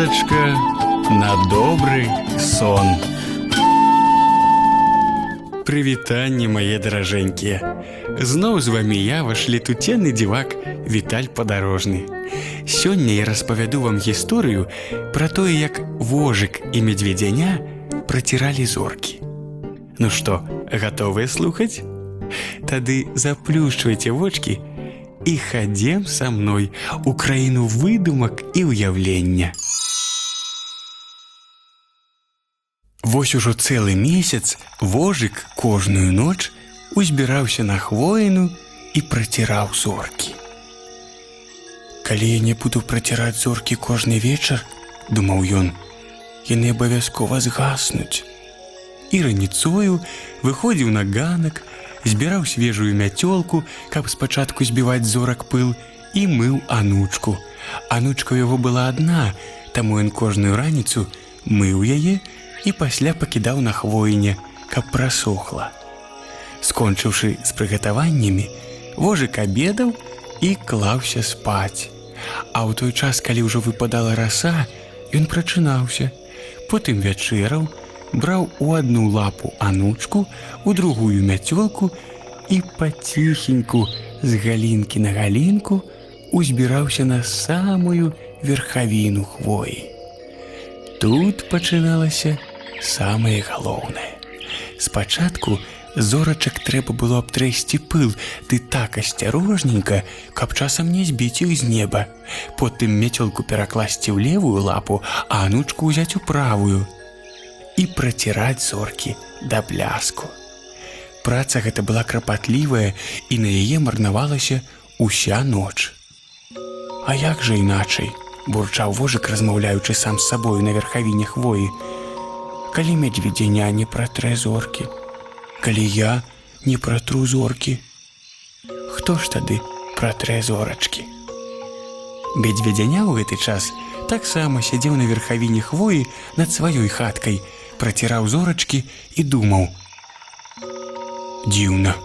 казачка на добры сон. Прывітанне мае даражэнькія. Зноў з вамі я ваш летуценны дзівак Віталь падарожны. Сёння я распавяду вам гісторыю пра тое, як вожык і медведзяня праціралі зоркі. Ну што, гатовыя слухаць? Тады заплюшчвайце вочки і хадзем са мной у краіну выдумак і ўяўлення. Вось ужо цэлы месяц вожык кожную ноч узбіраўся на хвоіну і праціраў зоркі. Калі я не буду праціраць зоркі кожны вечар, думаў ён, яны абавязкова згаснуць. І раніцою выходзіў на ганак, збіраў свежую мяцёлку, каб спачатку збіваць зорак пыл і мыў анучку. Анучка яго была адна, таму ён кожную раніцу мыў яе і пасля пакідаў на хвоіне, каб прасохла. Скончыўшы з прыгатаваннямі, вожык абедаў і клаўся спаць. А ў той час, калі ўжо выпадала раса, ён прачынаўся, потым вячэраў, браў у одну лапу анучку, у другую мяцёлку і паціхеньку з галінкі на галінку узбіраўся на самую верхавіну хвоі. Тут пачыналася самае галоўнае. Спачатку зорачак трэба было абтрэсці пыл, ды так асцярожненька, каб часам не збіць іх з неба. Потым мяцёлку перакласці ў левую лапу, а анучку ўзяць у правую і праціраць зоркі да бляску. Праца гэта была крапатлівая і на яе марнавалася уся ноч. А як жа іначай, бурчаў вожык, размаўляючы сам з сабою на верхавіне хвоі. Калі медведзеня не пратрэ зоркі, калі я не пратру зоркі, Хто ж тады пратрэ зорачкі? Медведзяня ў гэты час таксама сядзеў на верхавіне хвоі над сваёй хаткай, праціраў зорачкі і думаў: Дзіўна.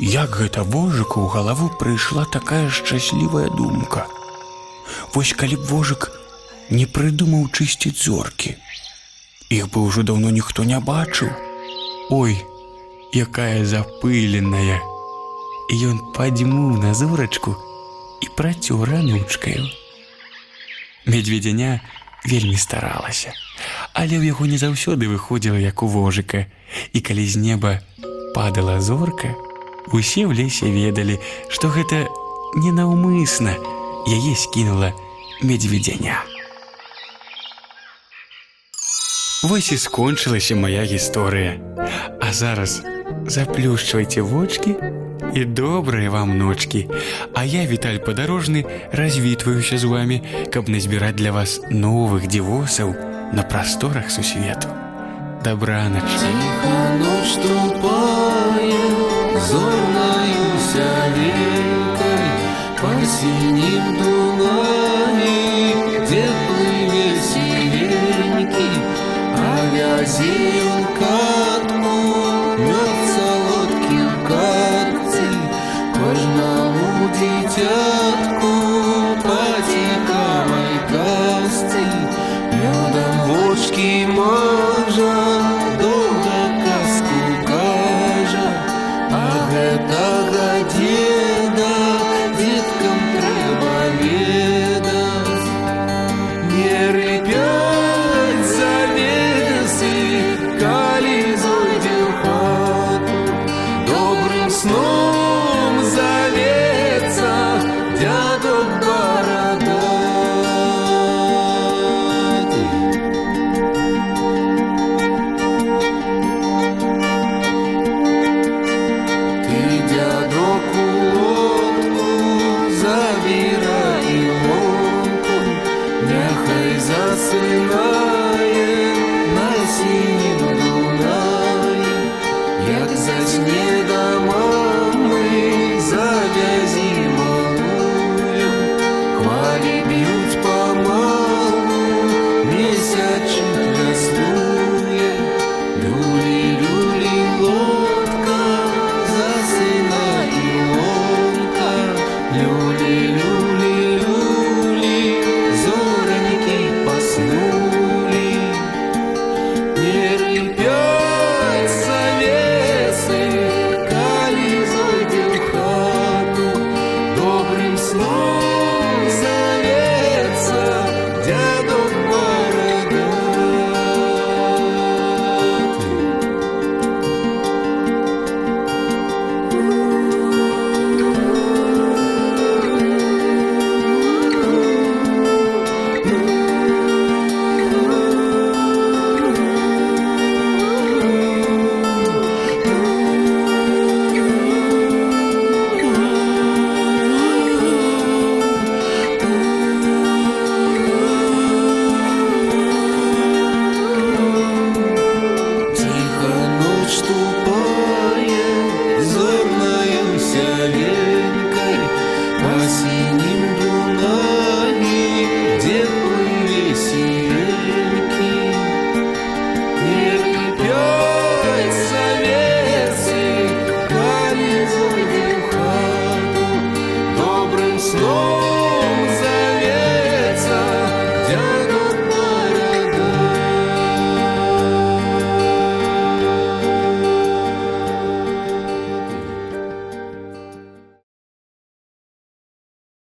Як гэта вожыку ў галаву прыйшла такая шчаслівая думка. Вось калі б вожык не прыдумаў чысціць зоркі. Іх бы ўжо даўно ніхто не бачыў. Ой, якая запыленая. І ён падзьмуў на зорачку і працёр ранючкаю. Медведзяня вельмі старалася, але ў яго не заўсёды выходзіла як у вожыка. І калі з неба падала зорка, усе ў лесе ведалі, што гэта ненаўмысна яе скінула медведзяня. Вось і скончылася моя гісторыя. А зараз заплюшчвайце вочки і добрыя вам ночки. А я Віталь падарожны развітваюся з вами, каб назбіраць для вас новых дзівосаў на прасторах сусвету. Дабранач. наступае зорнаю сявейкай по сінім дунані вочки можа сінім дунаі, Як estou